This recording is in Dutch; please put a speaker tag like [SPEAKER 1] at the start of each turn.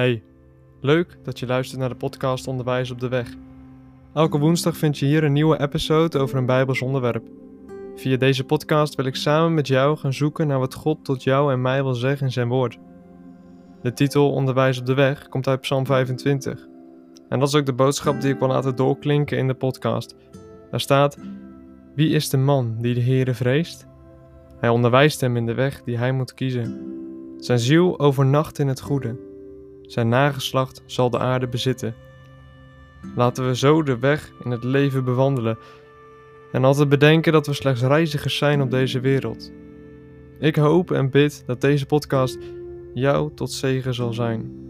[SPEAKER 1] Hey, leuk dat je luistert naar de podcast Onderwijs op de Weg. Elke woensdag vind je hier een nieuwe episode over een Bijbels onderwerp. Via deze podcast wil ik samen met jou gaan zoeken naar wat God tot jou en mij wil zeggen in zijn woord. De titel Onderwijs op de Weg komt uit Psalm 25. En dat is ook de boodschap die ik wil laten doorklinken in de podcast. Daar staat: Wie is de man die de Heere vreest? Hij onderwijst hem in de weg die hij moet kiezen. Zijn ziel overnacht in het goede. Zijn nageslacht zal de aarde bezitten. Laten we zo de weg in het leven bewandelen en altijd bedenken dat we slechts reizigers zijn op deze wereld. Ik hoop en bid dat deze podcast jou tot zegen zal zijn.